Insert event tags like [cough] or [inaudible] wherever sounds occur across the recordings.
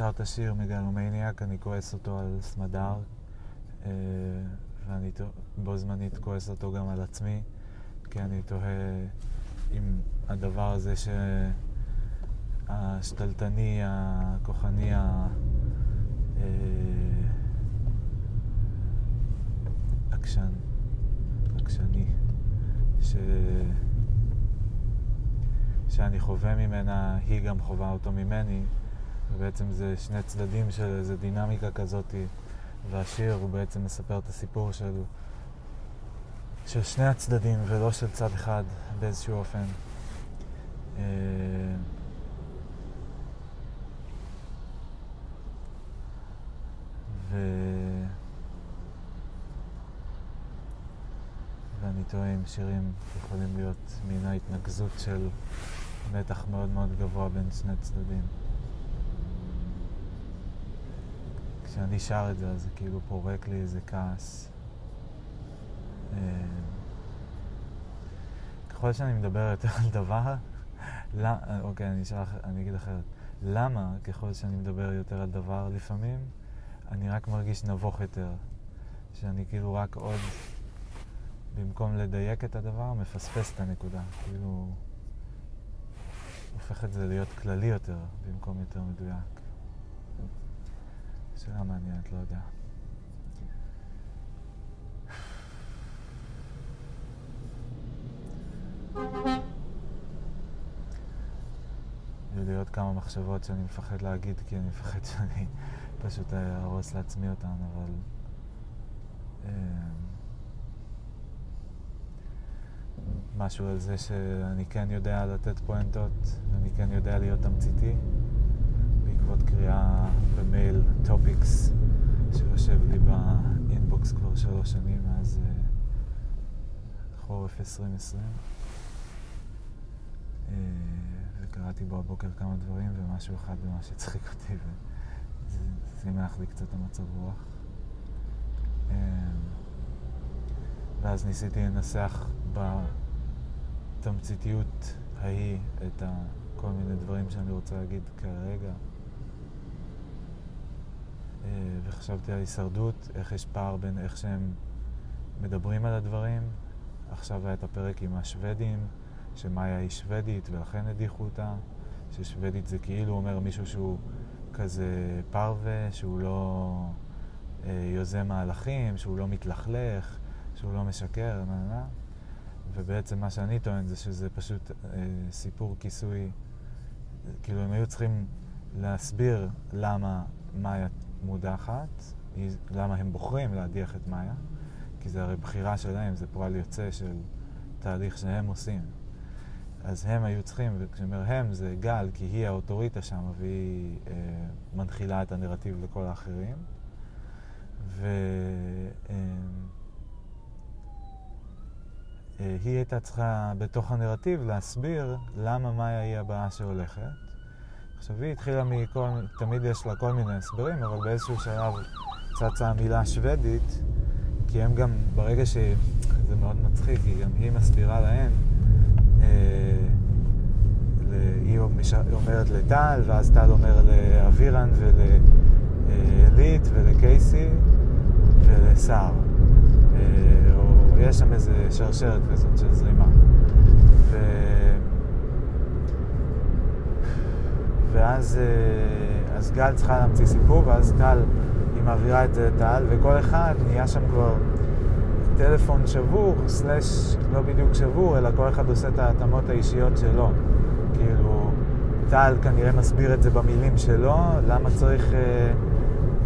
נשאר את השיר מגלומניאק, אני כועס אותו על סמדר, אה, ואני בו זמנית כועס אותו גם על עצמי, כי אני תוהה אם הדבר הזה שהשתלטני, הכוחני, עקשן, עקשני, ש... שאני חווה ממנה, היא גם חווה אותו ממני, ובעצם זה שני צדדים של איזו דינמיקה כזאת, והשיר הוא בעצם מספר את הסיפור של, של שני הצדדים ולא של צד אחד באיזשהו אופן. אה, ו... ואני טועה אם שירים יכולים להיות מן ההתנגזות של מתח מאוד מאוד גבוה בין שני צדדים. כשאני שר את זה, אז זה כאילו פורק לי איזה כעס. אה, ככל שאני מדבר יותר על דבר, [laughs] לא, אוקיי, אני, אשאל, אני אגיד אחרת. למה ככל שאני מדבר יותר על דבר לפעמים, אני רק מרגיש נבוך יותר. שאני כאילו רק עוד, במקום לדייק את הדבר, מפספס את הנקודה. כאילו, הופך את זה להיות כללי יותר, במקום יותר מדויק. שאלה מעניינת, לא יודע. היו לי עוד כמה מחשבות שאני מפחד להגיד, כי אני מפחד שאני פשוט אהרוס לעצמי אותן, אבל... אמ, משהו על זה שאני כן יודע לתת פואנטות, ואני כן יודע להיות תמציתי. בעקבות קריאה במייל topics שיושב לי ב inbox כבר שלוש שנים מאז uh, חורף 2020. Uh, וקראתי בו הבוקר כמה דברים ומשהו אחד במה שהצחיק אותי וזה שימח לי קצת המצב רוח. Uh, ואז ניסיתי לנסח בתמציתיות ההיא את כל מיני דברים שאני רוצה להגיד כרגע. אה, וחשבתי על הישרדות, איך יש פער בין איך שהם מדברים על הדברים. עכשיו היה את הפרק עם השוודים, שמאיה היא שוודית ולכן הדיחו אותה, ששוודית זה כאילו אומר מישהו שהוא כזה פרווה, שהוא לא אה, יוזם מהלכים, שהוא לא מתלכלך, שהוא לא משקר, נה נה. ובעצם מה שאני טוען זה שזה פשוט אה, סיפור כיסוי, כאילו הם היו צריכים להסביר למה מאיה מודחת, למה הם בוחרים להדיח את מאיה, כי זה הרי בחירה שלהם, זה פועל יוצא של תהליך שהם עושים. אז הם היו צריכים, וכשאני אומר הם זה גל, כי היא האוטוריטה שם והיא אה, מנחילה את הנרטיב לכל האחרים. והיא אה, אה, הייתה צריכה בתוך הנרטיב להסביר למה מאיה היא הבאה שהולכת. עכשיו היא התחילה מכל, תמיד יש לה כל מיני הסברים, אבל באיזשהו שלב צצה המילה שוודית, כי הם גם, ברגע ש... זה מאוד מצחיק, כי גם היא מסבירה להן, אה, היא אומרת לטל, ואז טל אומר לאבירן ולעלית ולקייסי ולסער. אה, או יש שם איזה שרשרת כזאת של זרימה. ו... ואז אה, אז גל צריכה להמציא סיפור, ואז טל, היא מעבירה את זה לטל, וכל אחד נהיה שם כבר טלפון שבור, סלאש לא בדיוק שבור, אלא כל אחד עושה את ההתאמות האישיות שלו. כאילו, טל כנראה מסביר את זה במילים שלו, למה צריך, אה,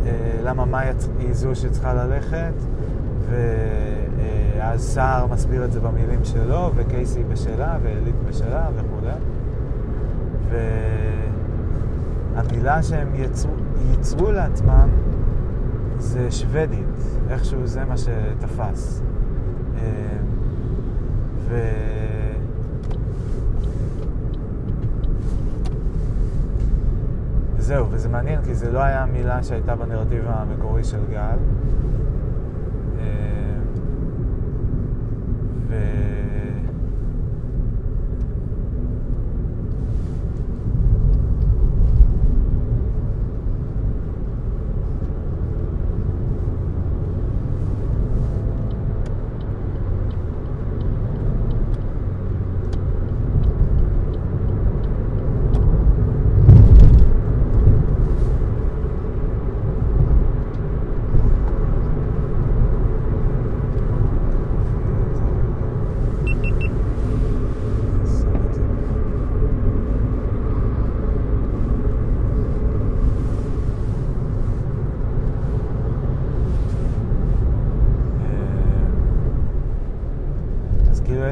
אה, למה מאיה היא זו שצריכה ללכת, ואז סער מסביר את זה במילים שלו, וקייסי בשלה, ואלית בשלה וכולי. ו... המילה שהם יצרו, ייצרו לעצמם זה שוודית, איכשהו זה מה שתפס. אה, ו... וזהו, וזה מעניין כי זה לא היה מילה שהייתה בנרטיב המקורי של גל. אה, ו...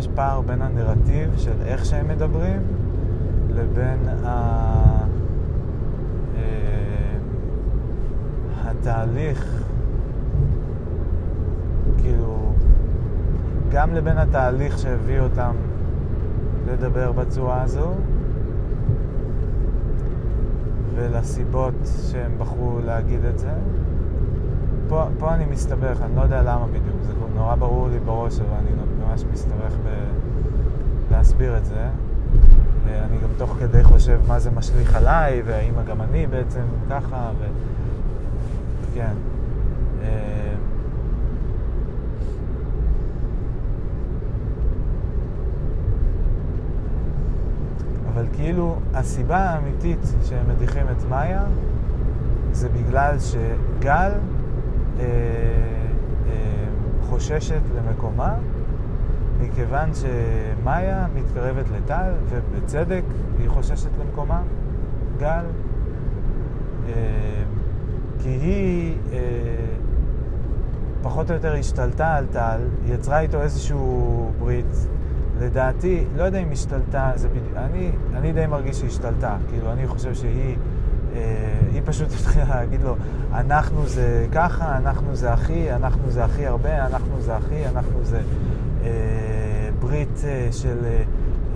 יש פער בין הנרטיב של איך שהם מדברים לבין ה... אה, התהליך, כאילו, גם לבין התהליך שהביא אותם לדבר בצורה הזו, ולסיבות שהם בחרו להגיד את זה. פה, פה אני מסתבך, אני לא יודע למה בדיוק, זה נורא ברור לי בראש, אבל אני ממש מסתבך ב... להסביר את זה. אני גם תוך כדי חושב מה זה משליך עליי, והאם גם אני בעצם ככה, ו... כן. אה, אבל כאילו הסיבה האמיתית שהם מדיחים את מאיה זה בגלל שגל אה, אה, חוששת למקומה, מכיוון שמאיה מתקרבת לטל, ובצדק היא חוששת למקומה, גל, אה, כי היא אה, פחות או יותר השתלטה על טל, יצרה איתו איזשהו ברית. לדעתי, לא יודע אם השתלטה, זה בדיוק, אני, אני די מרגיש שהיא השתלטה, כאילו, אני חושב שהיא... אה, היא פשוט [laughs] התחילה להגיד לו, אנחנו זה ככה, אנחנו זה אחי, אנחנו זה הכי הרבה, אנחנו זה אחי, אנחנו זה אה, ברית אה, של אה,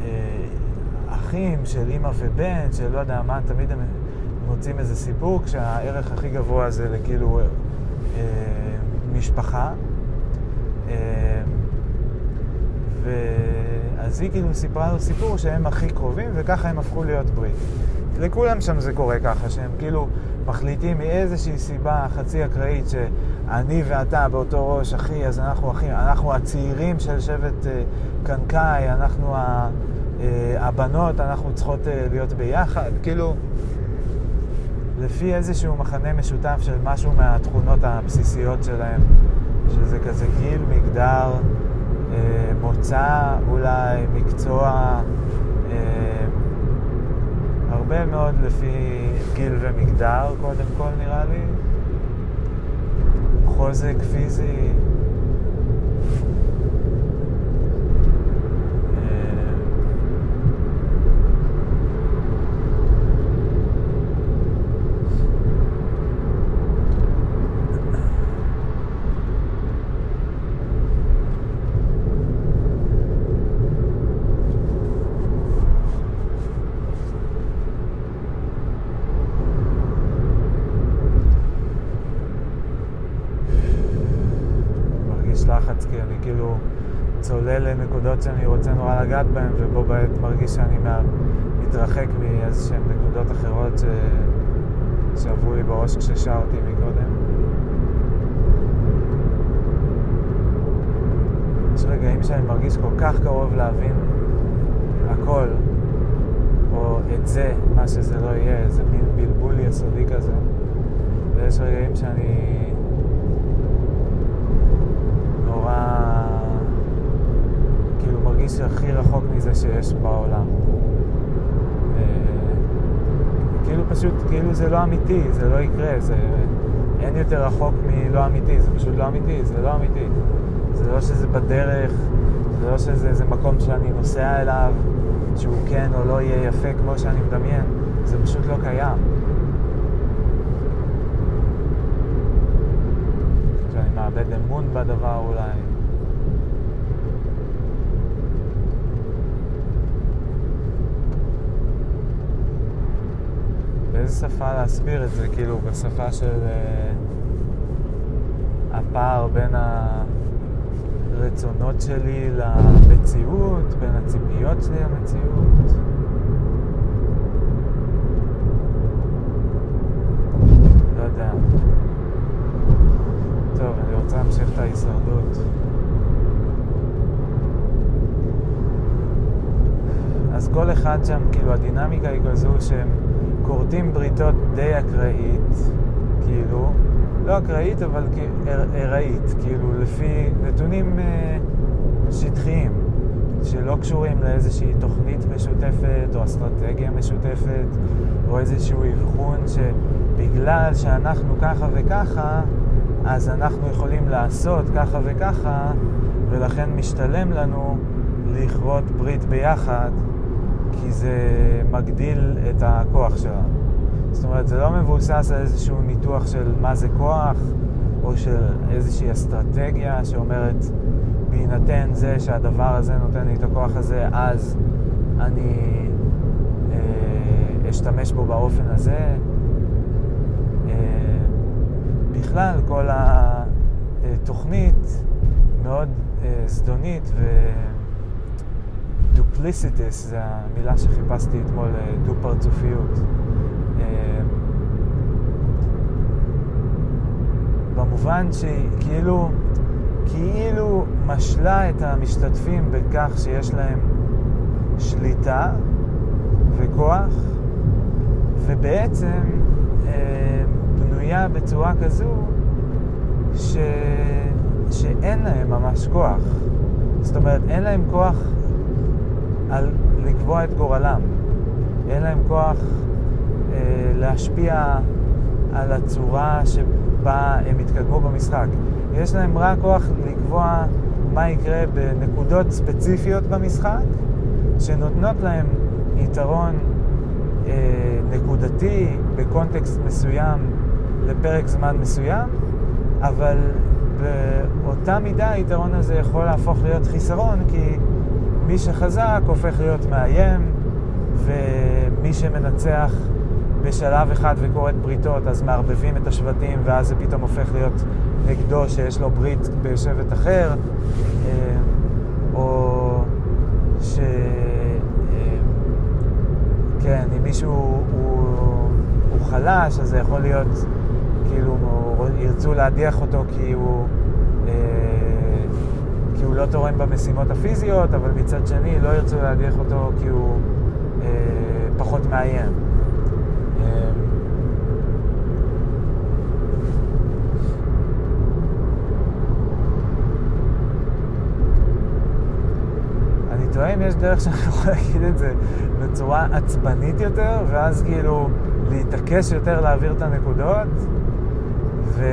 אה, אחים, של אימא ובן, של לא יודע מה, תמיד הם מוצאים איזה סיפור, כשהערך הכי גבוה זה לכאילו אה, משפחה. אה, ואז היא כאילו סיפרה לו סיפור שהם הכי קרובים, וככה הם הפכו להיות ברית. לכולם שם זה קורה ככה, שהם כאילו מחליטים מאיזושהי סיבה חצי אקראית שאני ואתה באותו ראש, אחי, אז אנחנו אחים, אנחנו הצעירים של שבט אה, קנקאי, אנחנו ה, אה, הבנות, אנחנו צריכות אה, להיות ביחד, כאילו, לפי איזשהו מחנה משותף של משהו מהתכונות הבסיסיות שלהם, שזה כזה גיל, מגדר, מוצא אולי, מקצוע, הרבה מאוד לפי גיל ומגדר, קודם כל נראה לי. חוזק פיזי. צולל לנקודות שאני רוצה נורא לגעת בהן, ובו בעת מרגיש שאני מתרחק מאיזשהן נקודות אחרות ש... שעברו לי בראש כששרתי מקודם. יש רגעים שאני מרגיש כל כך קרוב להבין הכל, או את זה, מה שזה לא יהיה, איזה מין בלבול יסודי כזה. ויש רגעים שאני נורא... מרגיש הכי רחוק מזה שיש בעולם. אה, כאילו פשוט, כאילו זה לא אמיתי, זה לא יקרה, זה... אין יותר רחוק מלא אמיתי, זה פשוט לא אמיתי, זה לא אמיתי. זה לא שזה בדרך, זה לא שזה מקום שאני נוסע אליו, שהוא כן או לא יהיה יפה כמו שאני מדמיין, זה פשוט לא קיים. שאני מאבד אמון בדבר אולי. באיזה שפה להסביר את זה, כאילו, בשפה של uh, הפער בין הרצונות שלי למציאות, בין הציפיות שלי למציאות. לא יודע. טוב, אני רוצה להמשיך את ההישרדות. אז כל אחד שם, כאילו, הדינמיקה היא כזו שהם... כורתים בריתות די אקראית, כאילו, לא אקראית, אבל ארעית, כאילו, לפי נתונים אה, שטחיים, שלא קשורים לאיזושהי תוכנית משותפת או אסטרטגיה משותפת, או איזשהו אבחון שבגלל שאנחנו ככה וככה, אז אנחנו יכולים לעשות ככה וככה, ולכן משתלם לנו לכרות ברית ביחד, כי זה מגדיל את הכוח שלנו. זאת אומרת, זה לא מבוסס על איזשהו ניתוח של מה זה כוח, או של איזושהי אסטרטגיה שאומרת, בהינתן זה שהדבר הזה נותן לי את הכוח הזה, אז אני אה, אשתמש בו באופן הזה. אה, בכלל, כל התוכנית מאוד אה, זדונית ו... דופליסיטיס, זה המילה שחיפשתי אתמול, אה, דו-פרצופיות. אה, במובן שהיא כאילו, כאילו משלה את המשתתפים בכך שיש להם שליטה וכוח, ובעצם אה, בנויה בצורה כזו ש... שאין להם ממש כוח. זאת אומרת, אין להם כוח על לקבוע את גורלם. אין להם כוח אה, להשפיע על הצורה שבה הם יתקדמו במשחק. יש להם רק כוח לקבוע מה יקרה בנקודות ספציפיות במשחק, שנותנות להם יתרון אה, נקודתי בקונטקסט מסוים לפרק זמן מסוים, אבל באותה מידה היתרון הזה יכול להפוך להיות חיסרון, כי מי שחזק הופך להיות מאיים, ומי שמנצח בשלב אחד וכורת בריתות, אז מערבבים את השבטים, ואז זה פתאום הופך להיות נגדו שיש לו ברית בשבט אחר, אה, או ש... אה, כן, אם מישהו הוא, הוא חלש, אז זה יכול להיות, כאילו, ירצו להדיח אותו כי הוא... לא תורם במשימות הפיזיות, אבל מצד שני לא ירצו להדיח אותו כי הוא אה, פחות מאיים. אה, אני תוהה אם יש דרך שאני יכול להגיד את זה בצורה עצבנית יותר, ואז כאילו להתעקש יותר להעביר את הנקודות, ו...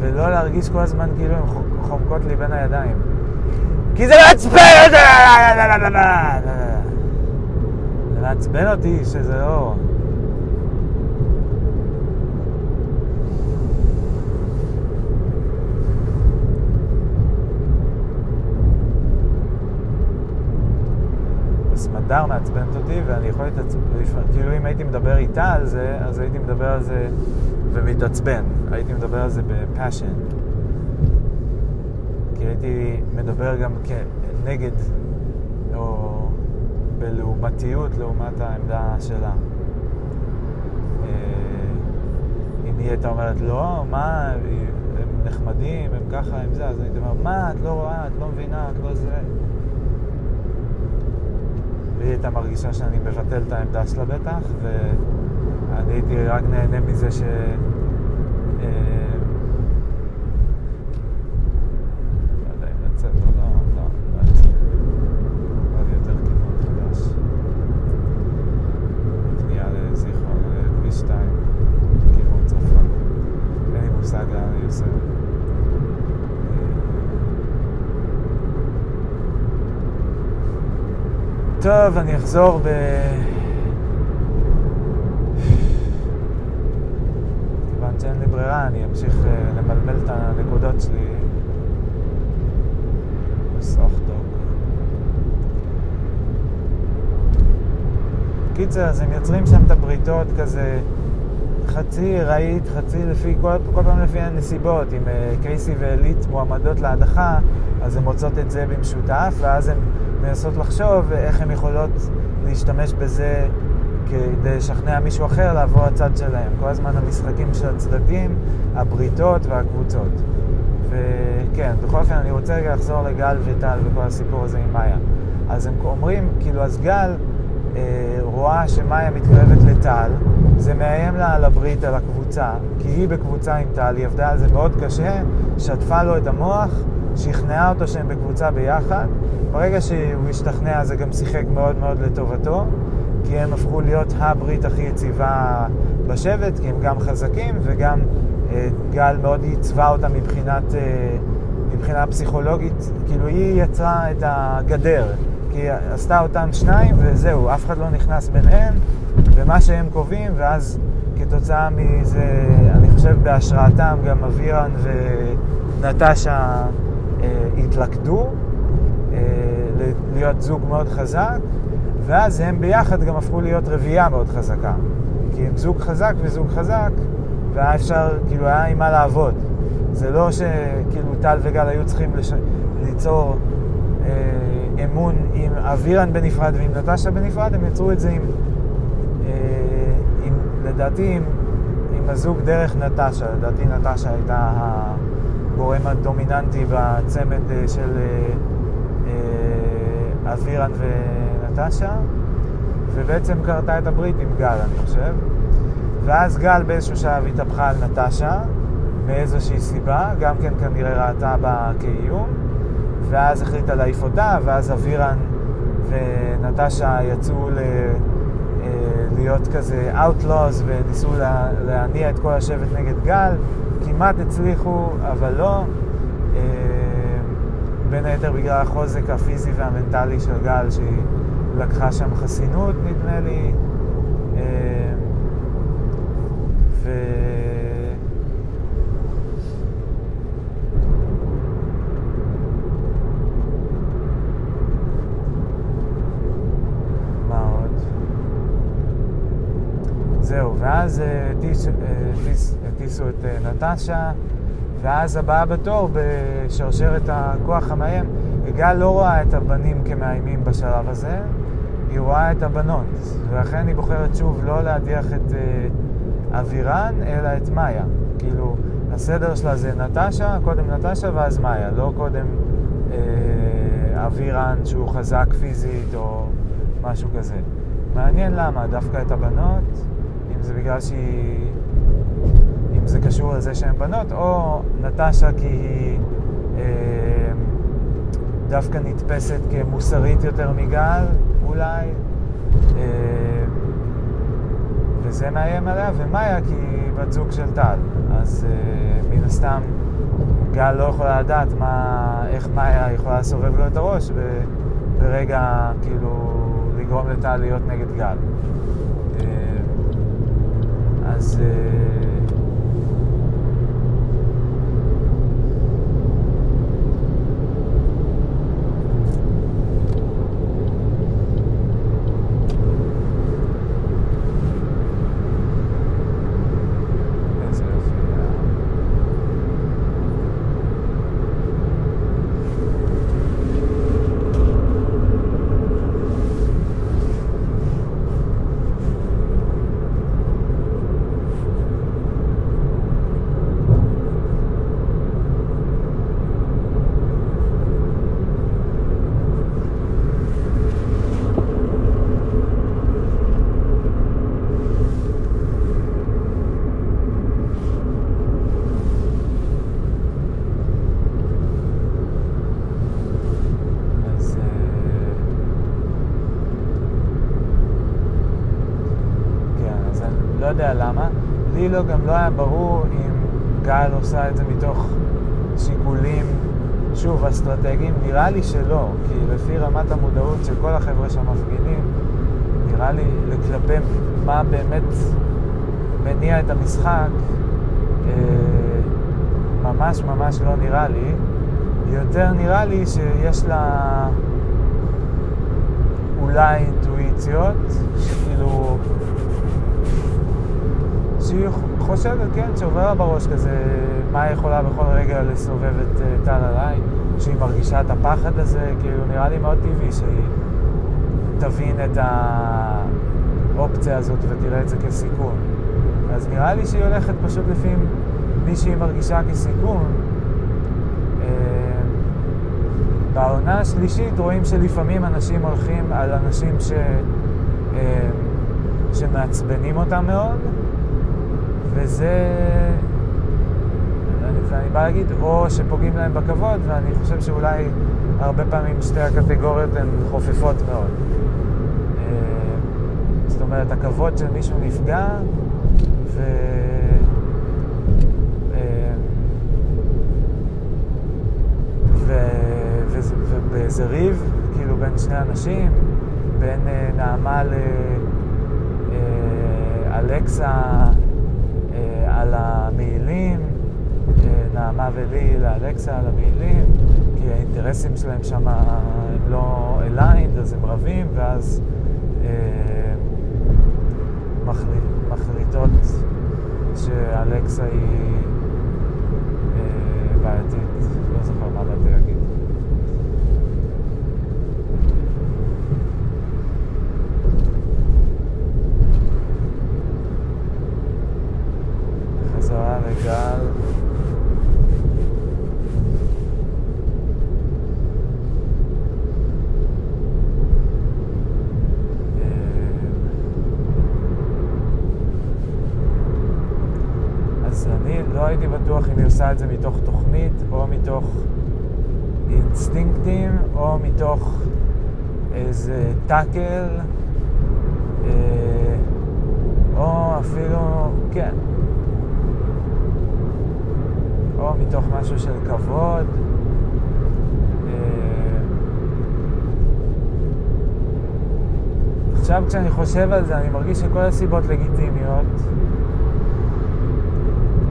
ולא להרגיש כל הזמן כאילו הם חומקות לי בין הידיים. כי זה מעצבן אותי! זה מעצבן אותי שזה לא... סמדר מעצבנת אותי, ואני יכול להתעצבן, כאילו אם הייתי מדבר איתה על זה, אז הייתי מדבר על זה ומתעצבן. הייתי מדבר על זה בפאשן. כי הייתי מדבר גם כנגד, או בלעומתיות לעומת העמדה שלה. אה, אם היא הייתה אומרת, לא, מה, הם נחמדים, הם ככה, הם זה, אז הייתי אומר, מה, את לא רואה, את לא מבינה, את לא זה. והיא הייתה מרגישה שאני מבטל את העמדה שלה בטח, ואני הייתי רק נהנה מזה ש... טוב, אני אחזור ב... כיוון שאין לי ברירה, אני אמשיך אה, למלמל את הנקודות שלי בסוכטוק. קיצר, אז הם יוצרים שם את הבריתות כזה חצי רהיט, חצי לפי, כל, כל פעם לפי הנסיבות. אם uh, קייסי ואליט מועמדות להדחה, אז הן מוצאות את זה במשותף, ואז הן מנסות לחשוב איך הן יכולות להשתמש בזה כדי לשכנע מישהו אחר לעבור לצד שלהם. כל הזמן המשחקים של הצדדים, הבריתות והקבוצות. וכן, בכל אופן אני רוצה רגע לחזור לגל וטל וכל הסיפור הזה עם מאיה. אז הם אומרים, כאילו, אז גל אה, רואה שמאיה מתקרבת לטל, זה מאיים לה על הברית, על הקבוצה, כי היא בקבוצה עם טל, היא עבדה על זה מאוד קשה, שטפה לו את המוח, שכנעה אותו שהם בקבוצה ביחד. ברגע שהוא השתכנע זה גם שיחק מאוד מאוד לטובתו, כי הם הפכו להיות הברית הכי יציבה בשבט, כי הם גם חזקים וגם אה, גל מאוד ייצבה אותה מבחינת, אה, מבחינה פסיכולוגית, כאילו היא יצרה את הגדר, כי עשתה אותם שניים וזהו, אף אחד לא נכנס ביניהם, ומה שהם קובעים, ואז כתוצאה מזה, אני חושב בהשראתם גם אבירן ונטשה התלכדו, אה, להיות זוג מאוד חזק, ואז הם ביחד גם הפכו להיות רביעייה מאוד חזקה. כי הם זוג חזק וזוג חזק, והיה אפשר, כאילו, היה עם מה לעבוד. זה לא שכאילו טל וגל היו צריכים לש... ליצור אה, אמון עם אבירן בנפרד ועם נטשה בנפרד, הם יצרו את זה עם, אה, עם לדעתי, עם, עם הזוג דרך נטשה. לדעתי נטשה הייתה הגורם הדומיננטי בצמד אה, של אה, אה, אבירן ונטשה, ובעצם קרתה את הברית עם גל, אני חושב. ואז גל באיזשהו שלב התהפכה על נטשה, מאיזושהי סיבה, גם כן כנראה ראתה בה כאיום, ואז החליטה להעיף אותה, ואז אבירן ונטשה יצאו ל... להיות כזה Outlaws וניסו לה... להניע את כל השבט נגד גל, כמעט הצליחו, אבל לא. אה, בין היתר בגלל החוזק הפיזי והמנטלי של גל, שהיא לקחה שם חסינות, נדמה לי. אה, ו... זהו, ואז אה, הטיסו את אה, נטשה, ואז הבאה בתור בשרשרת הכוח המאיים. גל לא רואה את הבנים כמאיימים בשלב הזה, היא רואה את הבנות, ולכן היא בוחרת שוב לא להדיח את uh, אבירן, אלא את מאיה. כאילו, הסדר שלה זה נטשה, קודם נטשה ואז מאיה, לא קודם uh, אבירן שהוא חזק פיזית או משהו כזה. מעניין למה, דווקא את הבנות, אם זה בגלל שהיא... אם זה קשור לזה שהן בנות, או נטשה כי היא אה, דווקא נתפסת כמוסרית יותר מגל, אולי, אה, וזה מאיים עליה, ומאיה כי היא בת זוג של טל. אז אה, מן הסתם גל לא יכולה לדעת מה, איך מאיה יכולה לסובב לו את הראש ברגע, כאילו, לגרום לטל להיות נגד גל. אה, אז... לו גם לא היה ברור אם גל עושה את זה מתוך שיקולים, שוב, אסטרטגיים. נראה לי שלא, כי לפי רמת המודעות של כל החבר'ה שמפגינים, נראה לי כלפי מה באמת מניע את המשחק, אה, ממש ממש לא נראה לי. יותר נראה לי שיש לה אולי אינטואיציות, כאילו שהיא חושבת, כן, שעובר לה בראש כזה, מה יכולה בכל רגע לסובב את uh, טל עליי, שהיא מרגישה את הפחד הזה, כאילו נראה לי מאוד טבעי שהיא תבין את האופציה הזאת ותראה את זה כסיכון. אז נראה לי שהיא הולכת פשוט לפי מי שהיא מרגישה כסיכון. Uh, בעונה השלישית רואים שלפעמים אנשים הולכים על אנשים ש... uh, שמעצבנים אותם מאוד, וזה, ואני בא להגיד, או שפוגעים להם בכבוד, ואני חושב שאולי הרבה פעמים שתי הקטגוריות הן חופפות מאוד. אה, זאת אומרת, הכבוד של מישהו נפגע, ו... אה, איזה ריב, כאילו בין שני אנשים, בין אה, נעמה לאלקסה אה, נעמה ולי לאלקסה על המעילים, כי האינטרסים שלהם שם הם לא אליינד, אז הם רבים, ואז אה, מחליט, מחליטות שאלקסה היא אה, בעייתית. לא זוכר מה באתי להגיד. לגל. אז אני לא הייתי בטוח אם היא עושה את זה מתוך תוכנית, או מתוך אינסטינקטים, או מתוך איזה טאקל, אה, או אפילו, כן, או מתוך משהו של כבוד. אה, עכשיו כשאני חושב על זה, אני מרגיש שכל הסיבות לגיטימיות.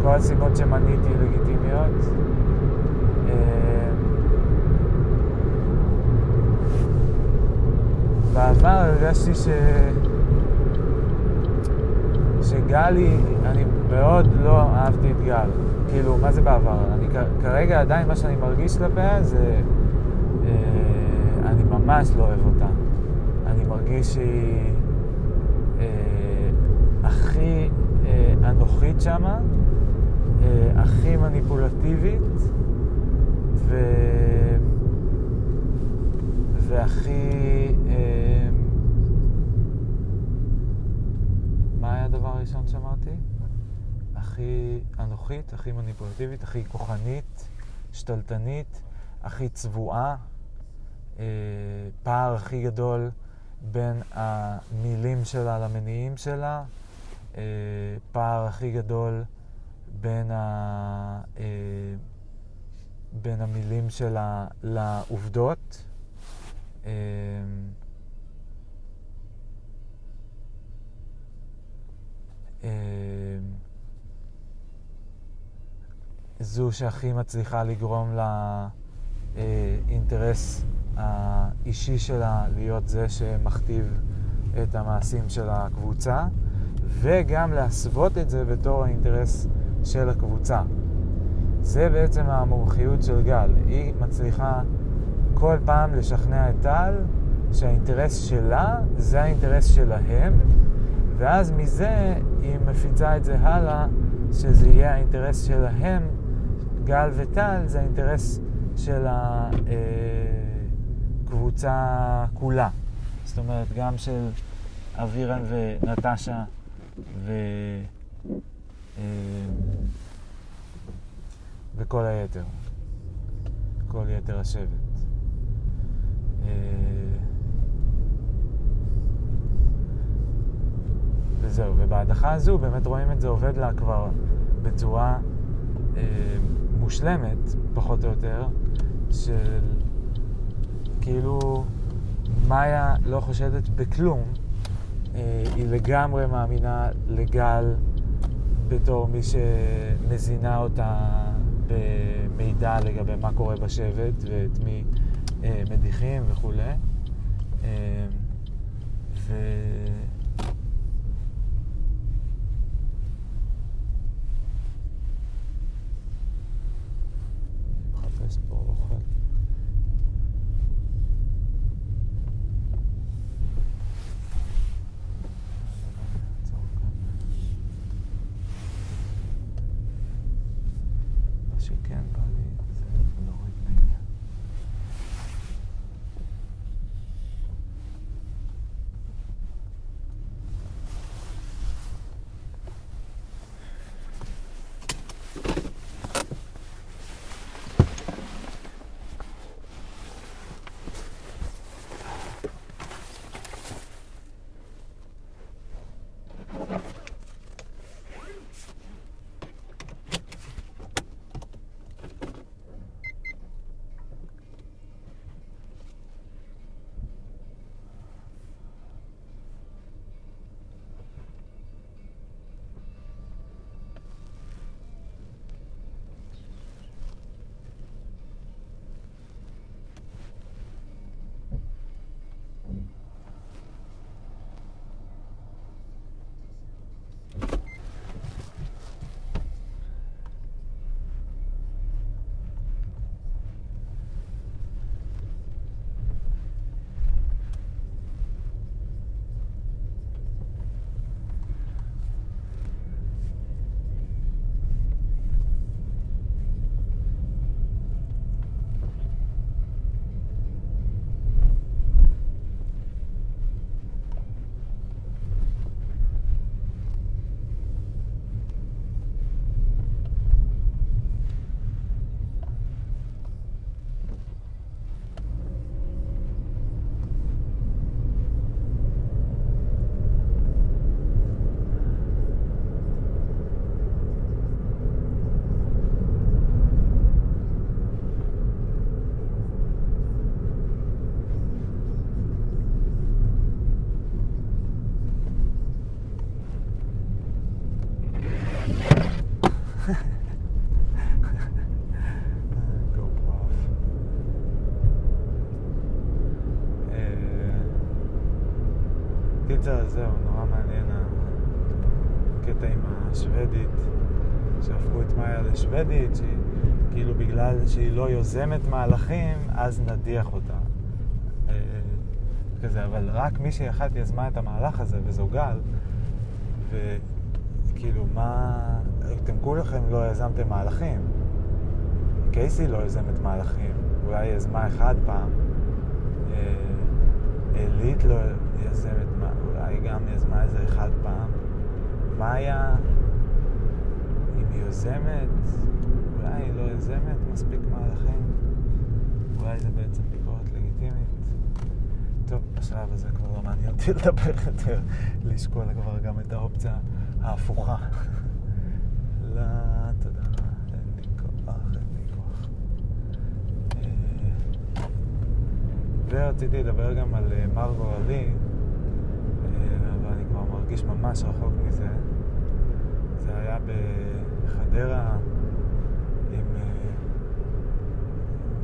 כל הסיבות שמניתי לגיטימיות. אה, בעבר הרגשתי ש... שגלי, אני מאוד לא אהבתי את גל. כאילו, מה זה בעבר? אני כרגע עדיין מה שאני מרגיש כלפיה זה... אה, אני ממש לא אוהב אותה. אני מרגיש שהיא אה, הכי אה, אנוכית שמה. אה, הכי מניפולטיבית ו... והכי... אה, מה היה הדבר הראשון שאמרתי? הכי אנוכית, הכי מניפולטיבית, הכי כוחנית, שתלטנית, הכי צבועה, אה, פער הכי גדול בין המילים שלה למניעים שלה, אה, פער הכי גדול בין, ה, אה, בין המילים שלה לעובדות. אה, אה, זו שהכי מצליחה לגרום לאינטרס האישי שלה להיות זה שמכתיב את המעשים של הקבוצה, וגם להסוות את זה בתור האינטרס של הקבוצה. זה בעצם המומחיות של גל. היא מצליחה כל פעם לשכנע את טל שהאינטרס שלה זה האינטרס שלהם, ואז מזה היא מפיצה את זה הלאה, שזה יהיה האינטרס שלהם, גל וטל, זה האינטרס של הקבוצה כולה. זאת אומרת, גם של אבירן ונטשה ו... וכל היתר, כל יתר השבט. וזהו, ובהדחה הזו באמת רואים את זה עובד לה כבר בצורה אה, מושלמת, פחות או יותר, של כאילו מאיה לא חושדת בכלום, אה, היא לגמרי מאמינה לגל בתור מי שמזינה אותה במידע לגבי מה קורה בשבט ואת מי אה, מדיחים וכולי. אה, ו... קיצר, זהו, נורא מעניין הקטע עם השוודית, שהפכו את מאיה לשוודית, שהיא כאילו בגלל שהיא לא יוזמת מהלכים, אז נדיח אותה. אה, כזה, אבל רק מישהי אחת יזמה את המהלך הזה, וזו גל, וכאילו, מה... אתם כולכם לא יזמתם מהלכים. קייסי לא יוזמת מהלכים, אולי יזמה אחד פעם. אה, לא יזמת, אולי גם יזמה איזה אחד פעם. מאיה, אם היא יוזמת, אולי היא לא יוזמת מספיק מהלכים. אולי זה בעצם ביקורת לגיטימית. טוב, בשלב הזה כבר לא מעניין אותי לדבר יותר, לשקול כבר גם את האופציה ההפוכה. [laughs] לא, תודה. ורציתי לדבר גם על אה, מר גורלי, אה, אבל אני כבר מרגיש ממש רחוק מזה. זה היה בחדרה עם אה,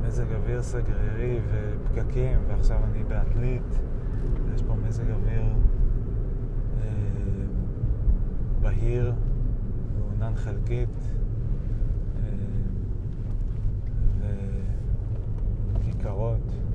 מזג אוויר סגרירי ופקקים, ועכשיו אני בעתלית, ויש פה מזג אוויר בהיר, מעונן חלקית. וכיכרות.